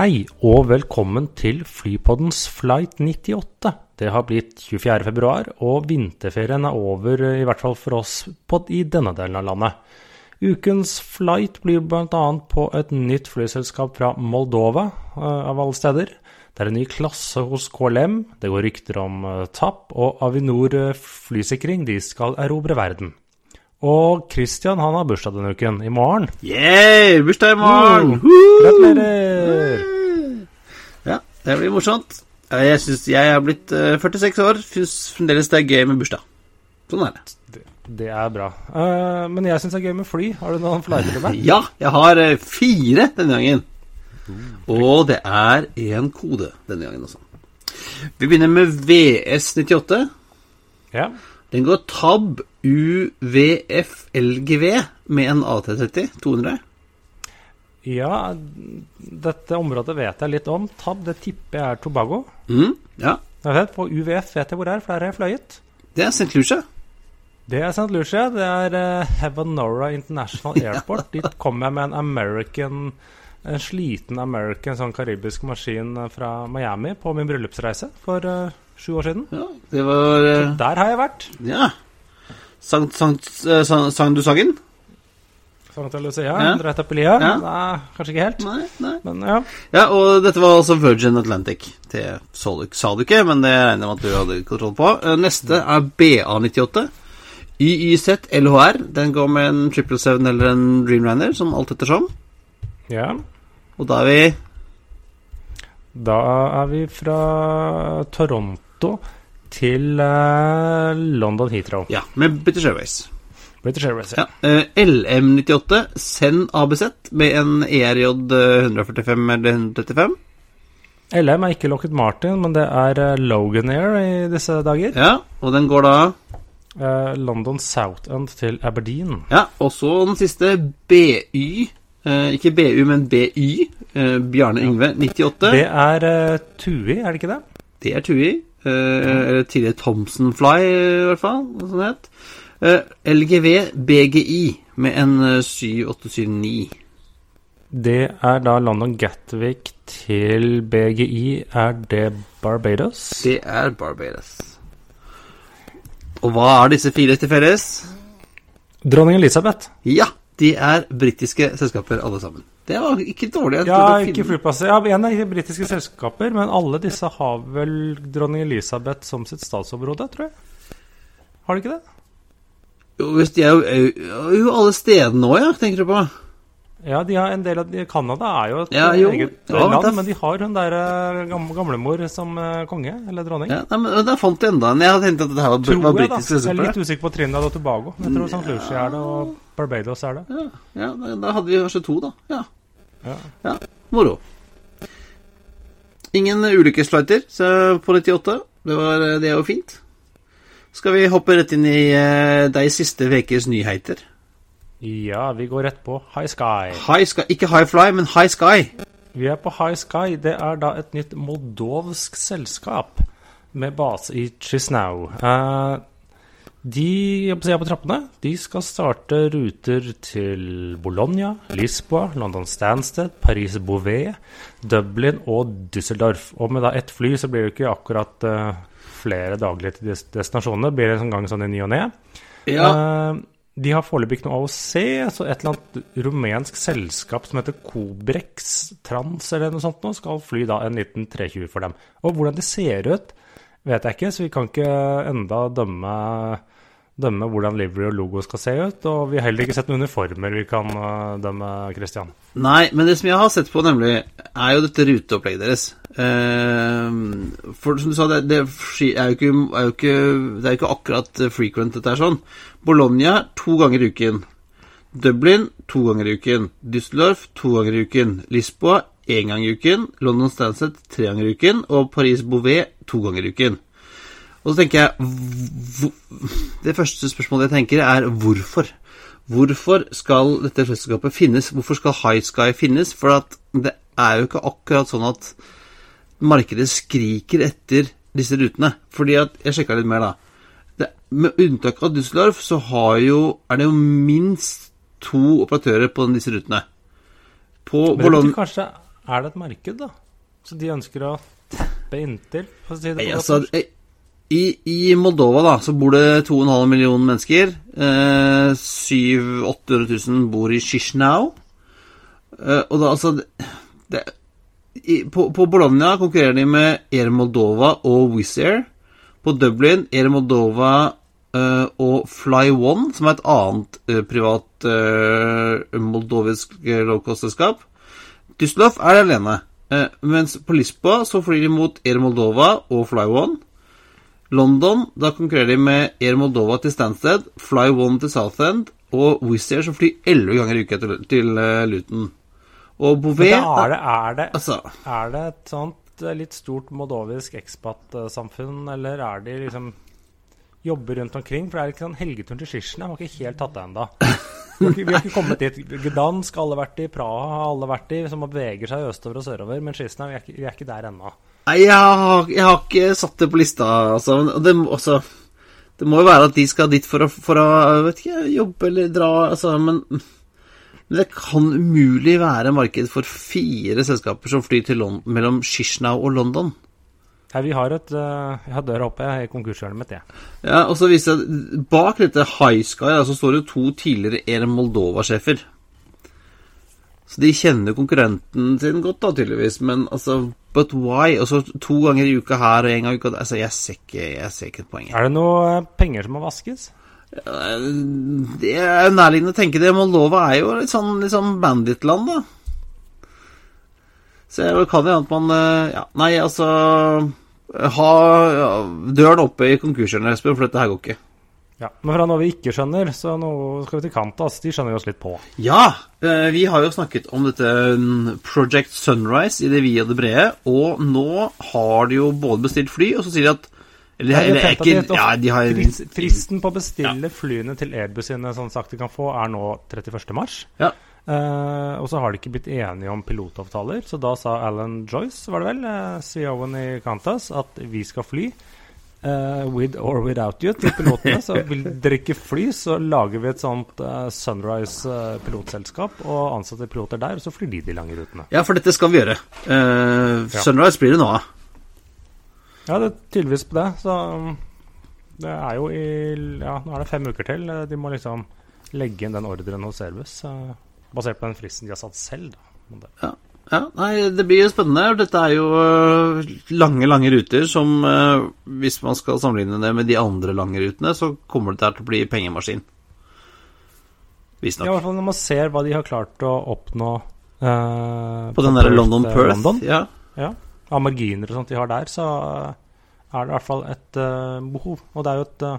Hei og velkommen til Flypoddens Flight 98. Det har blitt 24. februar, og vinterferien er over, i hvert fall for oss på, i denne delen av landet. Ukens flight blir bl.a. på et nytt flyselskap fra Moldova, uh, av alle steder. Det er en ny klasse hos KLM, det går rykter om uh, TAP, og Avinor uh, flysikring de skal erobre verden. Og Christian han har bursdag denne uken, i morgen. Yeah! Bursdag i morgen! Uh, gratulerer! Ja, det blir morsomt. Jeg syns jeg har blitt uh, 46 år. Syns fremdeles det er gøy med bursdag. Sånn er det. Det, det er bra. Uh, men jeg syns det er gøy med fly. Har du noen flighter til meg? Ja, jeg har uh, fire denne gangen. Og det er én kode denne gangen også. Vi begynner med VS98. Ja. Den går TAB UVFLGV med en AT30 200. Ja, dette området vet jeg litt om. TAB det tipper jeg er Tobago. Mm, ja, vet, På UVF vet jeg hvor det er, for der har jeg fløyet. det er St. Lucia. Det er St. Lucia. Det er uh, Hevanora International Airport. Dit kom jeg med en American en sliten American sånn karibisk maskin eh, fra Miami på min bryllupsreise for uh, sju år siden. Ja, det var Så Der har jeg vært. Ja. Sankt, sankt, sankt, sang, du sangen? Sankta Lucia, Ja. Dreit lia. Ja. Nei, kanskje ikke helt. Nei, nei. Men ja. Ja, og dette var altså Virgin Atlantic. Det sa du, sa du ikke, men det regner jeg med at du hadde kontroll på. Eh, Neste er BA98. YYZ LHR. Den går med en 777 eller en Dreamliner, som alt ettersom. ja. Og da er vi Da er vi fra Toronto til uh, London Heathrow. Ja, med British Airways. British Airways. Ja. ja. LM98. Send ABZ med en ERJ 145 eller 135. LM er ikke Lockheed Martin, men det er Logan Air i disse dager. Ja, og den går da Eh, London Southend til Aberdeen. Ja, og så den siste BY. Eh, ikke BU, men BY. Eh, Bjarne Yngve 98. Det er eh, Tui, er det ikke det? Det er Tui. Eh, eller tidligere Thomson Fly, i hvert fall. Sånn het. Eh, LGV BGI med en eh, 7879. Det er da London Gatwick til BGI. Er det Barbados? Det er Barbados. Og hva er disse fire til felles? Dronning Elisabeth. Ja, de er britiske selskaper alle sammen. Det var ikke dårlig. Ja, ikke flyplasser. Ja, en de britiske selskaper, men alle disse har vel dronning Elisabeth som sitt statsoverhode, tror jeg. Har de ikke det? Jo, hvis de er jo, er alle stedene nå, ja, tenker du på? Ja, de har en del av Canada er jo et Ja, jo. eget Ja, land, er- men de har hun der eh, gamlemor som eh, konge, eller dronning. Ja, nei, men Der fant du enda en. Jeg hadde tenkt at dette her var, tror var jeg, da. Jeg er litt usikker på Trinidad og Tobago. Jeg tror St. Lucia er det, og Barbados er det. Ja, ja da, da hadde vi kanskje to, da. Ja, Ja. ja moro. Ingen ulykkesflighter på 98. Det, var, det er jo fint. Skal vi hoppe rett inn i eh, de siste ukes nyheter? Ja, vi går rett på High Sky. High Sky, ikke High Fly, men High Sky. Vi er på High Sky. Det er da et nytt moldovsk selskap med base i Chisnau. Eh, de jeg på er på trappene. De skal starte ruter til Bologna, Lisboa, London Stansted, Paris Bouvet, Dublin og Düsseldorf. Og med da ett fly så blir det ikke akkurat eh, flere daglige til des- destinasjonene. Det blir en gang sånn i ny og ne. Ja, Uh, de har foreløpig ikke noe AOC, så et eller annet rumensk selskap som heter Cobrex Trans eller noe sånt nå, skal fly da en liten 320 for dem. Og hvordan de ser ut, vet jeg ikke, så vi kan ikke enda dømme, dømme hvordan livery og logo skal se ut. Og vi har heller ikke sett noen uniformer vi kan eh, dømme, Christian. Nei, men det som jeg har sett på, nemlig, er jo dette ruteopplegget deres. Ehm, for som du sa, det, det er, jo ikke, er jo ikke Det er jo ikke akkurat frequent, dette er sånn. Bologna to ganger i uken. Dublin to ganger i uken. Düsseldorf to ganger i uken. Lisboa én gang i uken. London Stansted tre ganger i uken. Og Paris Bouvet to ganger i uken. Og så tenker jeg Det første spørsmålet jeg tenker, er hvorfor? Hvorfor skal dette selskapet finnes? Hvorfor skal High Sky finnes? For det er jo ikke akkurat sånn at markedet skriker etter disse rutene. Fordi at Jeg sjekka litt mer, da. Det, med unntak av Düsseldorf så jo, er det jo minst to operatører på disse rutene. På Men Kanskje er det et marked, da? Så de ønsker å teppe inntil? For å si det på altså, i, I, Moldova da, så bor det 2,5 millioner mennesker. Eh, 700 000-800 000 bor i Shishnau. Eh, og da altså det, i, på, på, Bologna konkurrerer de med Air Moldova og Wizz Air. På Dublin Air Moldova uh, og Fly One, som er et annet uh, privat uh, moldovisk low-cost-selskap. Düsseldorf er alene. mens på Lisboa så flyr de mot Air Moldova og Fly One. London, da konkurrerer de med Air Moldova til Stansted, Fly One til Southend og Wizz Air, som flyr elleve ganger i uka til, til Luton. Og Bouvet er det, er, det, altså, er det et sånt eh, litt stort moldovisk ekspat-samfunn, eller er de liksom jobber rundt omkring? For det er ikke sånn helgeturen til Skisjene har ikke helt tatt det ennå. Vi, vi har ikke kommet dit. Gdansk alle vært i, Praha har alle vært i, som beveger seg østover og sørover. Men Skisjene, vi, vi, er ikke der ennå. Nei, jeg har, jeg har, ikke satt det på lista, altså. Det, også, det må jo være at de skal dit for å, for å vet ikke, jobbe eller dra, altså. Men men det kan umulig være marked for fire selskaper som flyr London, mellom Shishnau og London. Ja, vi har et uh, Jeg har døra oppe i konkurshjørnet mitt, jeg. Ja, og så viser jeg Bak dette High Sky så står det to tidligere Air Moldova-sjefer. Så de kjenner konkurrenten sin godt, da, tydeligvis. Men altså But why? Og så to ganger i uka her og en gang i uka Altså, jeg ser ikke, jeg ser ikke et poeng. Er det noe eh, penger som må vaskes? Det er nærliggende å tenke det. Moldova er jo litt sånn, litt sånn banditland, da. Så jeg kan jo at man Ja, nei, altså Ha døren oppe i konkurshjørnet, Espen, for dette her går ikke. Ja, Men fra noe vi ikke skjønner, så nå skal vi til Kantas. De skjønner vi oss litt på. Ja, eh, vi har jo snakket om dette mm, Project Sunrise i det vide og det brede. Og nå har de jo både bestilt fly, og så sier de at eller, ja, eller ikke, ja, de har Fristen på å bestille ja. flyene til Airbus sine sånn sagt de kan få, er nå 31.3. Ja. Uh, og så har de ikke blitt enige om pilotavtaler, så da sa Alan Joyce, var det vel, uh, eh, CEO-en i Qantas, at vi skal fly. Uh, with or without you til pilotene. Så vil dere ikke fly, så lager vi et sånt uh, Sunrise uh, pilotselskap og ansetter piloter der, og så flyr de de lange rutene. Ja, for dette skal vi gjøre. Sunrise blir det nå av. Ja, det er tydeligvis på det. Så um, det er jo i Ja, nå er det fem uker til. De må liksom legge inn den ordren hos Airbus, basert på den fristen de har satt selv. Da. Ja. ja. nei, det blir spennende. Dette er jo uh, lange, lange ruter som uh, Hvis man skal sammenligne det med de andre lange rutene, så kommer det til å bli pengemaskin. Visstnok. Ja, i hvert fall når man ser hva de har klart å oppnå uh, på den derre London-Perth. London. Ja. ja av marginer og sånt de har der, så er det i hvert fall et uh, behov. Og det er jo et uh,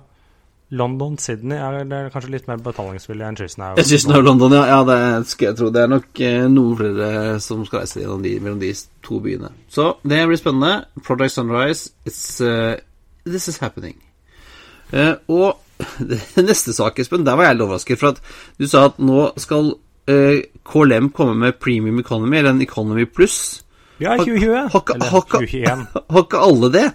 London-Sydney er kanskje litt mer betalingsvillig enn Chisenau. Chisenau London, ja. ja det skal jeg tro. Det er nok uh, noen flere som skal reise gjennom de, mellom de to byene. Så det blir spennende. Project Sunrise, it's, this is happening. og neste sak, Espen, der var jeg litt overrasket. For at du sa at nå skal KLM komme med Premium Economy, eller en Economy Pluss. Ja, 2020. Har, Eller 2021. Har ikke alle det?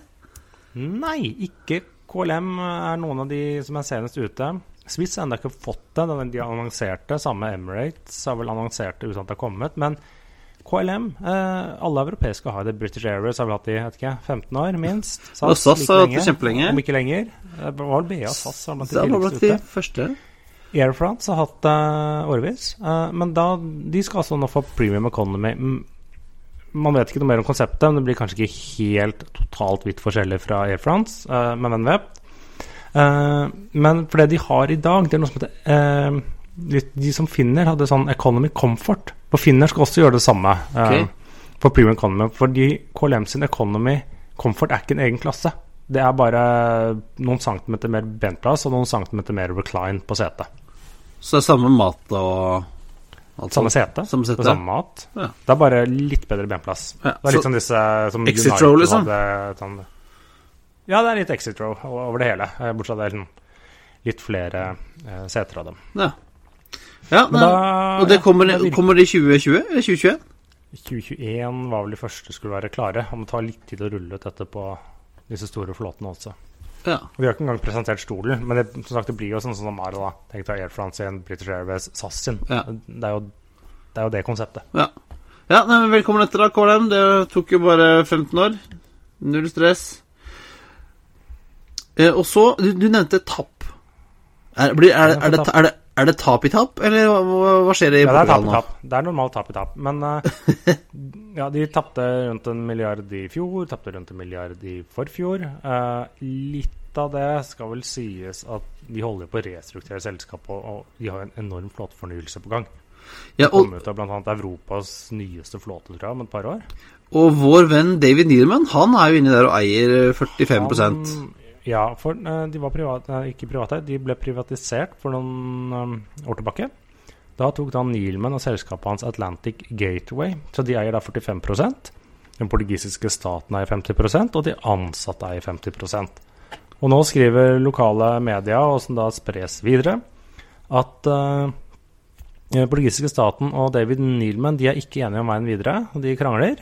Nei, ikke KLM er noen av de som er senest ute. Swiss har ennå ikke fått det. De annonserte, samme Emirates har vel annonsert det uten at det har kommet. Men KLM, eh, alle europeiske har det. British Airways har vel hatt det i vet ikke, 15 år, minst. SAS, og SAS har hatt det kjempelenge. Om ikke lenger. Det var BA SAS SAS har blant de tidligste. Første. Air France har hatt det eh, årevis. Eh, men da, de skal altså nå få premium economy man vet ikke noe mer om konseptet, men det blir kanskje ikke helt totalt vidt forskjellig fra Air France, uh, men hvem vet. Uh, men for det de har i dag, det er noe som heter de, de, som finner, hadde sånn Economy Comfort. For Finner skal også gjøre det samme okay. for Premium Economy. Fordi KLM sin Economy Comfort er ikke en egen klasse. Det er bare noen centimeter mer bentplass og noen centimeter mer recline på setet. Så det er samme mat og alt Samme sete, Samme sete. samme mat. Ja. Det er bare litt bedre benplass. Ja, Det er litt så- som disse som Exit row, liksom? hadde, sånn, ja, det er litt exit row over det hele. eh, Bortsett fra det er sånn litt flere eh, seter av dem. Ja. ja Men da, og det kommer, da kommer det i 2020 eller 2021? 2021 var vel de første skulle være klare. Det må ta litt tid å rulle ut dette på disse store flåtene også. Ja. Og Vi har ikke engang presentert stolen, men det, som sagt, det blir jo sånn som Amaro. da. Tenk deg Air France sin, British Airways, SAS sin. Ja. Det, er jo, det er jo det konseptet. Ja, ja nei, men velkommen etter da, KLM. Det tok jo bare 15 år. Null stress. Eh, og så, du, du nevnte tap. Er, blir, er, det- er, det, er, det, er det tap i tap, eller hva, hva- skjer i Ja, det er tap Portugal nå? Det er normalt tap i tap. Men uh, ja, de tapte rundt en milliard i fjor, tapte rundt en milliard i forfjor. Uh, litt av det skal vel sies at de holder på å restrukturere selskapet, og, og de har en enorm flåtefornyelse på gang. Ja, og, kom ut av bl.a. Europas nyeste flåte, tror jeg, om et par år. og vår venn David Needman, han er jo inni der og eier 45 Han, ja, for eh, de var privat, ikke private, de ble privatisert for noen eh, år tilbake. Da tok da Neilman og selskapet hans Atlantic Gateway, så de eier da 45% Den portugisiske staten eier 50% og de ansatte eier 50% Og nå skriver lokale media, og som da spres videre, at uh, den portugisiske staten og David Neilman de er ikke enige om veien videre, og de krangler.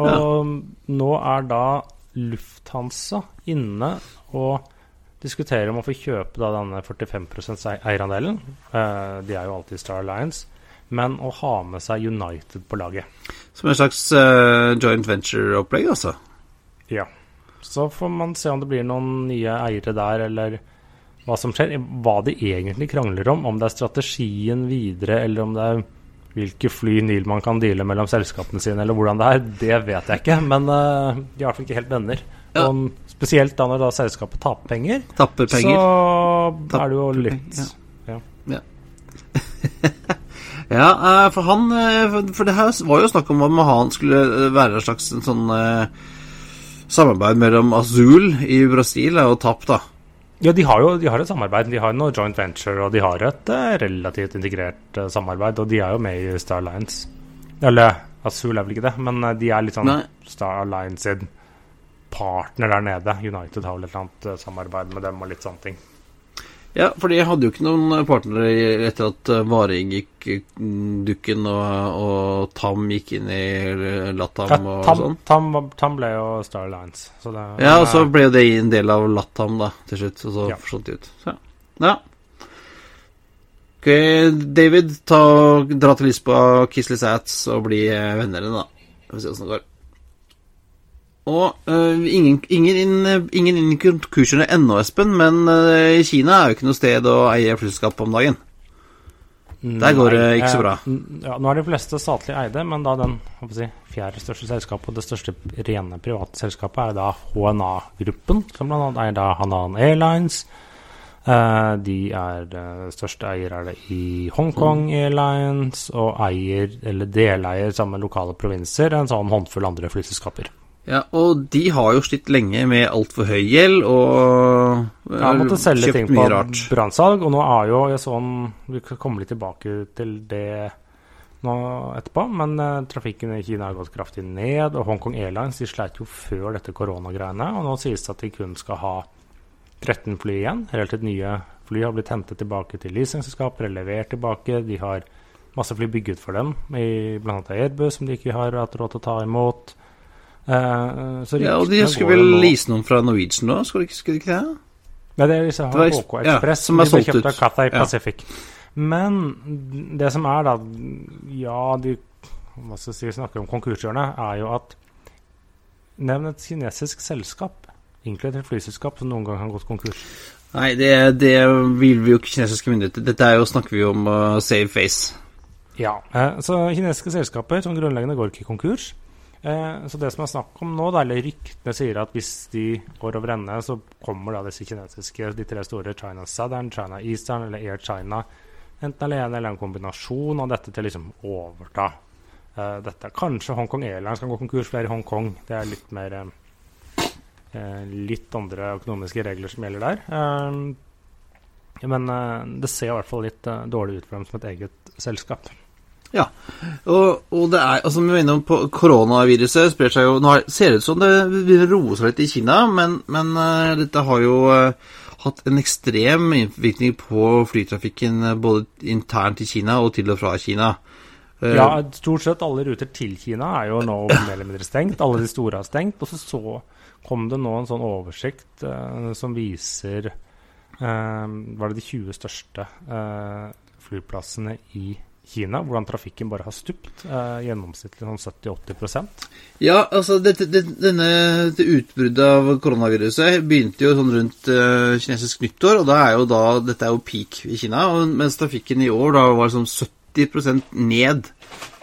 Og nå er da Lufthansa inne og diskuterer om å få kjøpe da denne 45 ei- eierandelen. Eh, de er jo alltid Star Alliance. Men å ha med seg United på laget. Som en slags uh, joint venture-opplegg, altså. Ja. Så får man se om det blir noen nye eiere der, eller hva som skjer. Hva de egentlig krangler om. Om det er strategien videre, eller om det er hvilke fly Nilman kan deale mellom selskapene sine, eller hvordan det er, det vet jeg ikke. Men uh, de er i hvert fall ikke helt venner. Ja. Og spesielt da når da selskapet taper penger, Tapper penger. så er det jo litt penger, ja. Ja, eh, for han eh, for- det her var jo snakk om om han skulle være en slags en sånn samarbeid mellom Azul i Brasil og TAP, da. Ja, de har jo de har et samarbeid. De har noe joint venture, og de har et uh, relativt integrert uh, samarbeid. Og de er jo med i Star Alliance. Eller Azul er vel ikke det, men uh, de er litt sånn Nei. Star Alliance sin partner der nede. United har vel et eller annet samarbeid med dem og litt sånne ting. Ja, for de hadde jo ikke noen partnere etter at eh, Varing gikk eh, dukken og, og Tam gikk inn i eh, Latam Ja, og Tam, sånn. Tam, Tam ble jo Star Alliance. Så det, Ja, og så eh, ble jo det en del av Latam, da, til slutt. Og så Ja. forsvant de ut. Så, ja. Ok, David, ta, dra til Lisboa, kiss litt ats og bli eh, venner igjen, da. Vi får se åssen det går. Og uh, ingen, ingen, inn, ingen inn i konkursene ennå, Espen, men uh, Kina er jo ikke noe sted å eie flyselskap om dagen. Der går det ikke så eh, bra. n- Ja, nå er de fleste statlig eide, men da den si, fjerde største selskapet og det største rene private selskapet er da HNA-gruppen, som annet eier da Hanan Airlines. Eh, de er eh, største eier er det i Hongkong Airlines, og eier, eller deleier sammen med lokale provinser, en sånn håndfull andre flyselskaper. Ja, og de har jo slitt lenge med altfor høy gjeld og eh, Ja, måtte selge kjøpt ting på mye rart. brannsalg, og nå er jo jeg sånn Vi kan komme litt tilbake til det nå etterpå, men uh, trafikken i Kina har gått kraftig ned, og Hongkong Airlines de sleit jo før dette koronagreiene, og nå sies det at de kun skal ha 13 fly igjen. Relativt nye fly har blitt hentet tilbake til leasingselskaper, eller levert tilbake. De har masse fly bygget for dem, bl.a. Airbus, som de ikke har hatt råd til å ta imot. Så Ja, og de skulle vel lease noen fra Norwegian nå, skulle de ikke, ikke det? Nei, det er disse her var- ja, Express som er de ble solgt kjøpt ut. av Cathay Ja. Pacific. Men det som er, da Ja, de hva skal jeg si, snakker om konkurshjørnet, er jo at Nevn et kinesisk selskap, inkludert et flyselskap, som noen gang har gått konkurs. Nei, det, det vil vi jo ikke kinesiske myndigheter. Dette er jo, snakker vi om uh, save face. Ja, eh, Så kinesiske selskaper som grunnleggende går ikke konkurs. Eh, så det som er snakk om nå, eller ryktene sier at hvis de går over ende, så kommer da disse kinesiske, de tre store, China Southern, China Eastern eller Air China, enten alene eller en kombinasjon av dette til liksom overta eh, dette. Kanskje Hongkong Airlines kan gå konkurs, flere i Hongkong. Det er litt mer eh, eh, Litt andre økonomiske regler som gjelder der. Men det ser i hvert fall litt dårlig ut for dem som et eget selskap. Ja, og, og det er, altså vi var på Koronaviruset sprer seg jo Nå er- ser det ut som det roe seg litt i Kina, men, men uh, dette har jo uh, hatt en ekstrem innvirkning på flytrafikken eh, både internt i Kina og til og fra Kina. Uh, Ja, stort sett alle ruter til Kina er jo nå mer eller mindre stengt. Alle de store har stengt. Og så, så kom det nå en sånn oversikt som viser Var det de 20 største flyplassene i Kina? Hvordan trafikken bare har stupt. Eh, gjennomsnittlig sånn 70-80% Ja, altså det, det, denne, det utbruddet av koronaviruset begynte jo sånn rundt eh, kinesisk nyttår, og da er jo da, dette er jo peak i Kina, mens trafikken i år da var sånn 70% ned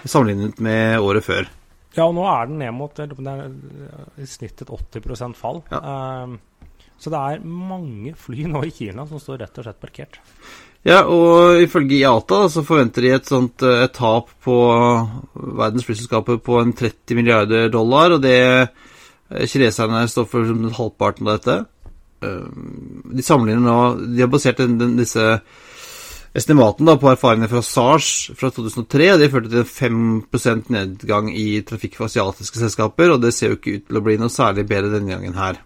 sammenlignet med året før. Ja, og nå er den ned mot det er i snitt et 80% fall. Eh, så det er mange fly nå i Kina som står rett og slett parkert. Ja, og ifølge IATA så forventer de et sånt eh, et tap på verdens flyselskaper på en 30 milliarder dollar, og det eh, kineserne står for som halvparten av dette. Eh, De sammenligner nå De har basert den, den, disse estimatene på erfaringene fra SARS fra 2003, og det førte til en 5% nedgang i trafikk for asiatiske selskaper, og det ser jo ikke ut til å bli noe særlig bedre denne gangen her.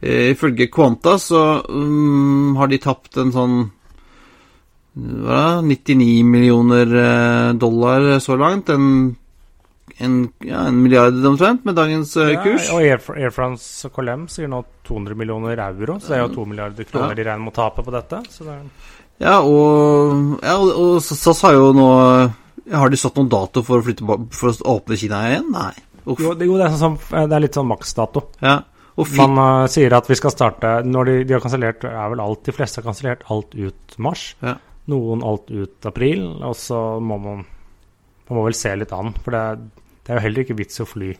Eh, Ifølge Quanta så um, har de tapt en sånn hva da, 99 millioner eh, dollar så langt. En, en, ja, en milliard omtrent med dagens ja, kurs. Ja, og Air, France og KLM sier nå 200 millioner euro, så det er jo 2 milliarder kroner de regner med å tape på dette. Så det er Ja, og, ja, og, og SAS har jo nå Har de satt noen dato for å, flytte, for å åpne Kina igjen? Nei. Jo, det, jo, det, er sånn, det er litt sånn maksdato. Ja. Man uh, sier at vi skal starte Når de, de har kansellert, er vel alt De fleste har kansellert alt ut mars. Ja. Noen alt ut april. Og så må man Man må vel se litt an. For det det er jo heller ikke vits å fly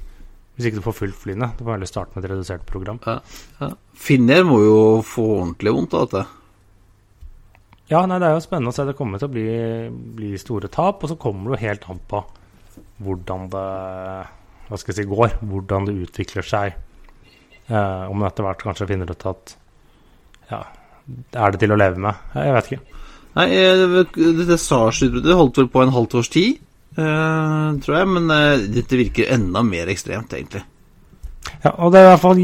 hvis ikke du får fulgt flyene. Du må heller starte med et redusert program. ja. Finner må jo få ordentlig vondt av dette. Ja, nei, det er jo spennende å se. Det kommer til å bli, bli store tap. Og så kommer det jo helt an på hvordan det hva skal jeg si, går. Hvordan det utvikler seg. Eh, om man etter hvert kanskje finner ut at ja, er det til å leve med? Jeg vet ikke. Nei, eh, dette SARS-utbruddet holdt vel på en halvt års tid, eh, tror jeg. Men eh, dette virker enda mer ekstremt, egentlig. Ja, og det er i hvert fall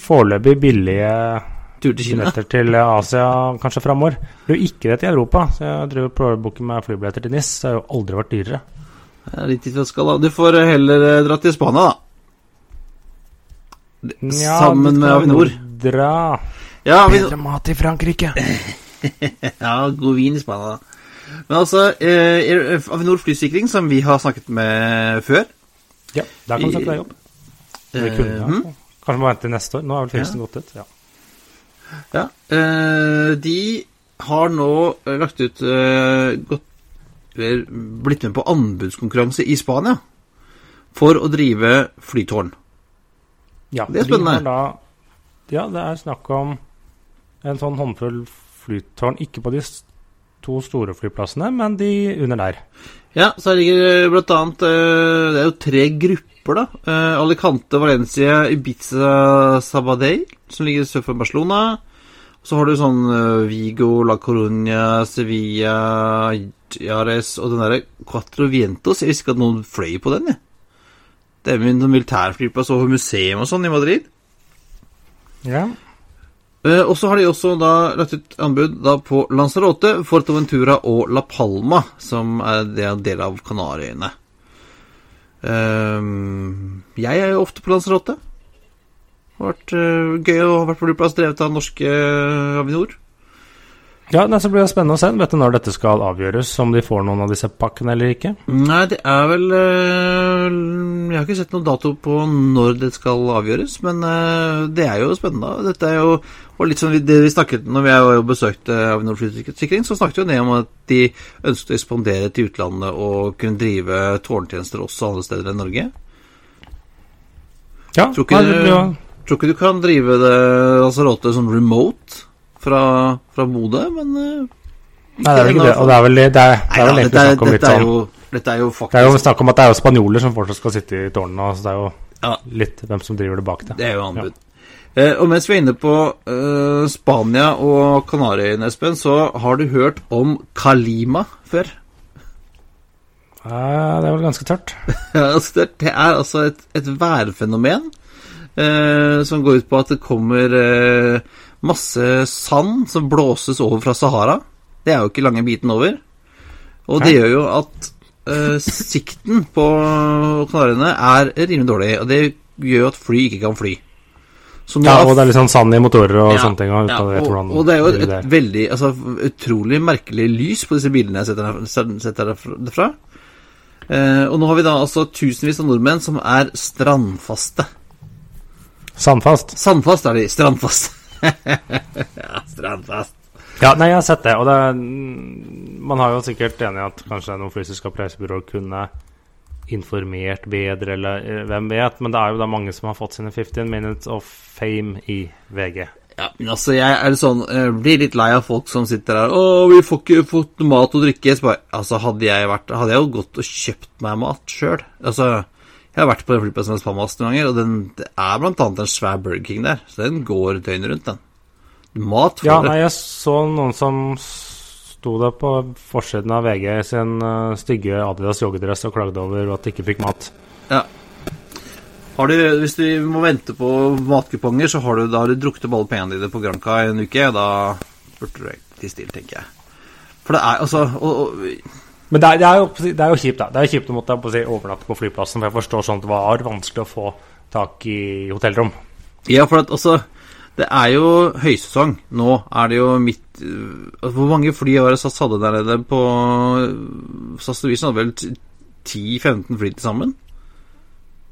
foreløpig billige Tur til Kina. billetter til Asia kanskje framover. Blir jo ikke det til Europa. Så jeg driver og prøver å booke meg flybilletter til NIS. Det har jo aldri vært dyrere. Det er litt dit vi skal, da. Du får eh, heller eh, dra til Spania, da. Ja, Sammen med Avinor. Dra. Ja, Avinor. mat i Frankrike. Ja, god vin i Spania. Men altså, eh, Avinor flysikring, som vi har snakket med før Ja, der kan du snakke deg jobb. Det kunne ja. altså. Kanskje må vente til neste år. Nå er vel fristen gått ut. Ja. Ja. eh, de har nå eh, lagt ut eh, gått, Blitt med på anbudskonkurranse i Spania for å drive flytårn. Ja, Det er spennende. Da, ja, det er snakk om en sånn håndfull flytårn. Ikke på de to store flyplassene, men de under der. Ja, så her ligger blant annet eh, Det er jo tre grupper, da. Eh, Alicante, Valencia, Ibiza, Sabadell, som ligger sør for Barcelona. Så har du sånn eh, Vigo, La Coruña, Sevilla, Jares og den derre Cuatro Vientos. Jeg visste ikke at noen fløy på den, jeg. Det er en militærflyplass og museum og sånn i Madrid. Ja. Uh, og så har de også da lagt ut anbud da på Lanzarote, Fortaventura og La Palma, som er en del av Kanariøyene. Uh, jeg er jo ofte på Lanzarote. Det har vært uh, gøy å ha vært på flyplass drevet av norske Avinor. Ja nei, så blir det spennende å se. Vet du når dette skal avgjøres? Om de får noen av disse pakkene eller ikke? Nei, det er vel eh, Jeg har ikke sett noen dato på når det skal avgjøres, men eh, det er jo spennende. Dette er jo og litt sånn det vi snakket Når vi besøkte Avinor flysikring, så snakket vi om at de ønsket å ekspandere til utlandet og kunne drive tårntjenester også andre steder enn Norge. Ja, Tror ikke nei, det ja. Tror ikke du kan drive det Lanzarote sånn remote fra, fra Bodø, men eh, Nei, det er vel ikke det. Og det er vel, det er, det er vel egentlig snakk om litt sånn dette er jo Det er jo snakk om at det er jo spanjoler som fortsatt skal sitte i tårnene. Så det er jo Ja. litt hvem som driver det bak det. Det er jo anbud. Eh, og mens vi er inne på eh, Spania og Kanariøyene, Espen, så har du hørt om Kalima før? Eh, det er vel ganske tørt. Ja, altså det, det er altså et, et værfenomen eh, som går ut på at det kommer eh, masse sand som blåses over fra Sahara. Det er jo ikke lange biten over. Og det gjør jo at uh, sikten på Kanariøyene er rimelig dårlig. Og det gjør jo at fly ikke kan fly. Så nå Ja, og det er litt sånn sand i motorer og Ja, sånne ting. Og, ja, og, og det er jo et, et veldig altså, utrolig merkelig lys på disse bildene jeg setter, setter derfra. Uh, og nå har vi da altså tusenvis av nordmenn som er strandfaste. Sandfast. Sandfast er de, strandfast. ja, strandfest. Ja, nei, jeg har sett det. Og det er, mm, man har jo sikkert enig i at kanskje noen flyselskap reisebyråer kunne informert bedre, eller eh, hvem vet. Men det er jo da mange som har fått sine 15 minutes of fame i VG. Ja, men altså, jeg er sånn jeg Blir litt lei av folk som sitter der 'Å, vi får ikke fått mat og drikke.' Så bare, altså, hadde jeg vært Hadde jeg jo gått og kjøpt meg mat sjøl. Altså, jeg har vært på den flyplassen Las Palmas noen ganger, og den, det er blant annet en svær Burger King der. Så den går døgnet rundt, den. Mat får Ja, det. nei, jeg så noen som sto der på forsiden av VG i sin uh, stygge Adidas joggedress og klagde over at de ikke fikk mat. Ja. Har du, hvis du må vente på matkuponger, så har du, da har du drukket opp alle pengene dine på Granca i en uke. Da burde du egentlig til tenker jeg. For det er altså og, og, Men det er, det er, jo, det er jo kjipt, da. Det er kjipt å måtte si, overnatte på flyplassen. For jeg forstår sånn at det var vanskelig å få tak i hotellrom. Ja, for at også Det er jo høysesong. Nå er det jo midt altså, Hvor mange fly var det SAS hadde der nede på SAS Norwegian hadde vel 10-15 fly til sammen?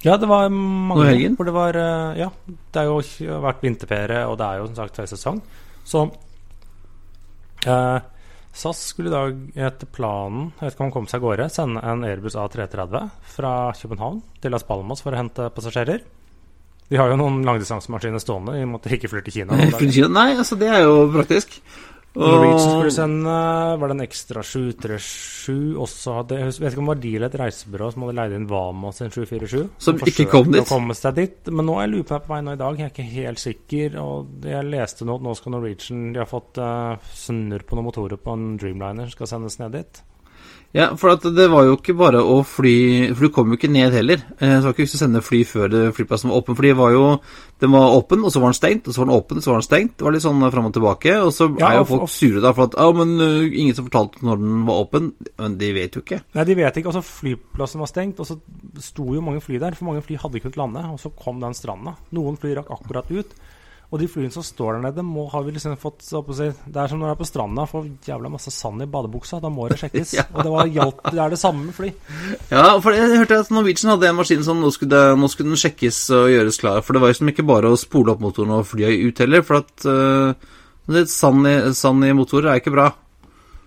Ja, det var mange helgen? Hvor det var eh, Ja, det har jo vært vinterferie, og det er jo som sagt høysesong. Så eh, SAS skulle i dag etter planen, jeg vet ikke om han kom seg gårde, sende en Airbus A330 fra København til Las Palmas for å hente passasjerer. De har jo noen langdistansemaskiner stående de ikke flyr til Kina. Nei, altså det er jo praktisk. Norwegian skulle sende Var det en ekstra 737 også hadde Jeg vet ikke om det var Deal et reisebyrå som hadde leid inn Vama sin 747. Som ikke kom dit. Å komme seg dit. Men nå er jeg på på vei nå i dag. Jeg er ikke helt sikker. Og jeg leste nå at nå skal Norwegian De har fått uh, snurr på noen motorer på en Dreamliner som skal sendes ned dit. Ja, for at det var jo ikke bare å fly For du kom jo ikke ned heller. Eh, Så var ikke du sende fly før flyplassen var åpen. For var jo Den var åpen, og så var den stengt, og så var den åpen, og så var den stengt. Det var litt sånn fram og tilbake. Og så Ja, er jo folk og- sure da for at Ja, men uh, ingen som fortalte når den var åpen. Men de vet jo ikke. Nei, de vet ikke. Altså, flyplassen var stengt, og så sto jo mange fly der. For mange fly hadde kunnet lande, og så kom den stranda. Noen fly rakk akkurat ut. Og de flyene som står der nede, må, har vi liksom fått si, Det er som når du er på stranda får jævla masse sand i badebuksa. Da må det sjekkes. Ja. Og det, var, det er det samme med fly. Ja, for jeg hørte at Norwegian hadde en maskin som nå skulle, nå skulle den sjekkes og gjøres klar. For det var jo som ikke bare å spole opp motoren og fly ut heller. For at uh, litt sand, i, sand i motorer er ikke bra.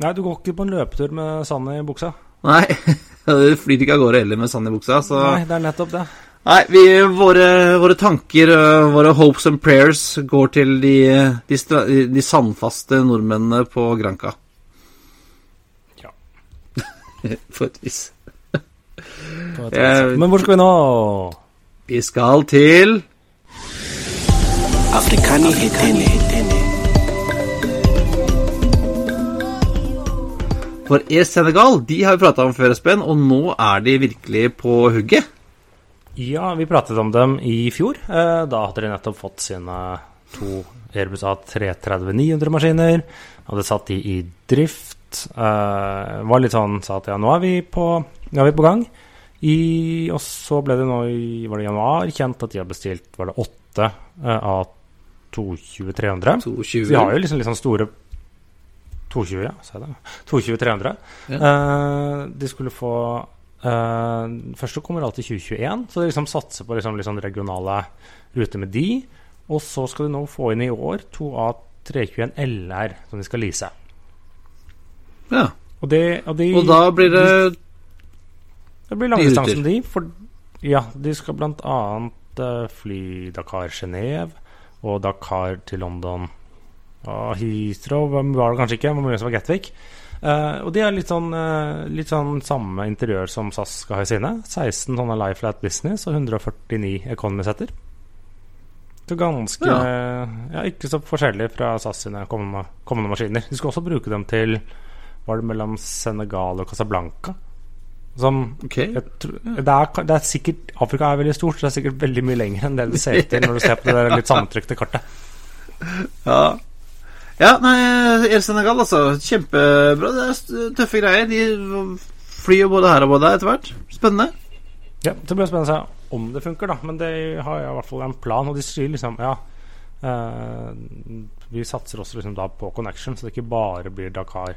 Nei, du går ikke på en løpetur med sand i buksa. Nei, det flyr ikke av gårde heller med sand i buksa. Så Nei, det er nettopp det. Nei, vi, våre, våre tanker, øh, våre hopes and prayers, går til de, de, de sandfaste nordmennene på Granca. Ja. For et vis. på et vis. Men hvor skal vi nå? Vi skal til Afrikani hetene. For E-Senegal de har vi prata om før, Espen, og nå er de virkelig på hugget. Ja, vi pratet om dem i fjor. Eh, da hadde de nettopp fått sine to Airbus A330-900-maskiner. Hadde satt de i drift. Eh, var litt sånn sa at ja, nå er vi på, er vi på gang. I, og så ble det nå i var det januar kjent at de har bestilt var det åtte eh, A220-300. 220. Vi har jo liksom litt sånn store 220, ja. Sa jeg det? 220-300. Ja. Eh, de skulle få eh, så kommer alltid 2021, så de liksom satser på liksom, sånn regionale ruter med de. Og så skal de nå få inn i år to A321 LR som de skal lease. Ja. Og, det, og, de, Og da blir det det blir langdistanse med de. For ja, de skal blant annet eh, fly Dakar-Genéve og Dakar til London. Og Heathrow var det kanskje ikke, men muligens var Gatwick. Eh, og de er litt sånn, uh, litt sånn samme interiør som SAS skal ha i sine. 16 sånne Life Flat Business og 149 Economy-setter. Så ganske ja. Ikke så forskjellig fra SAS sine kommende, kommende maskiner. De skal også bruke dem til Var det mellom Senegal og Casablanca? Som Ok. jeg det, er, det er sikkert Afrika er veldig stort, så det er sikkert veldig mye lenger enn det det ser ut til når du ser på det litt sammentrykte kartet. Ja. Ja, nei, El Senegal, altså. Kjempebra. Det er tøffe greier. De flyr jo både her og både der etter hvert. Spennende. Ja, Det blir spennende å se om det funker, da. Men de har i hvert fall en plan, og de sier liksom ja eh, Vi satser også liksom da på connection, så det ikke bare blir Dakar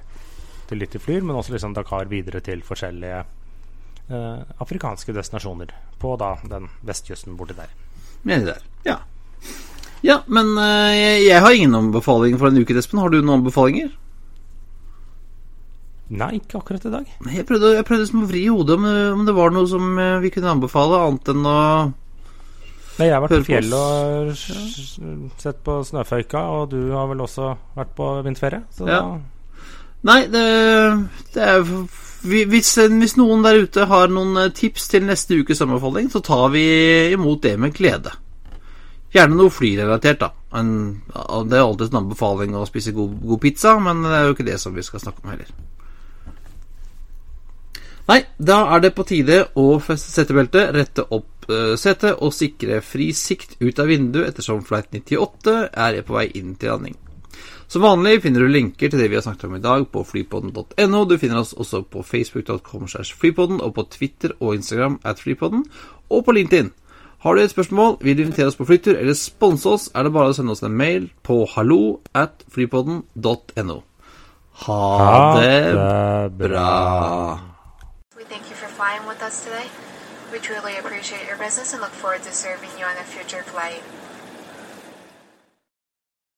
til litt i flyr, men også liksom Dakar videre til forskjellige eh, afrikanske destinasjoner på da den vestkysten borti der. Nedi der. Ja. Ja, men eh, jeg, jeg har ingen anbefaling for en uke, Espen. Har du noen anbefalinger? Nei, ikke akkurat i dag. Jeg prøvde, jeg prøvde å vri i hodet om, om det var noe som eh, vi kunne anbefale, annet enn å Nei, jeg har vært på fjellet og sett på snøføyka, og du har vel også vært på vinterferie? Så Ja. Nei, det, det er hvis, hvis noen der ute har noen eh, tips til neste ukes anbefaling, så tar vi imot det med glede. Gjerne noe flyrelatert, da. En, det er alltid en anbefaling å spise god, god pizza, men det er jo ikke det som vi skal snakke om heller. Nei, da er det på tide å feste setebeltet, rette opp uh, setet og sikre fri sikt ut av vinduet ettersom flight 98 er på vei inn til landing. Som vanlig finner du linker til det vi har snakket om i dag på flypodden.no. Du finner oss også på facebook.com og på Twitter og Instagram at flypodden og på LinkedIn. Har du et spørsmål, vil du invitere oss på flytur eller sponse oss, er det bare å sende oss en mail på hallo at flypodden.no. Ha det bra. We thank you for flying with us today. We truly appreciate your business and look forward to serving you on a future flight.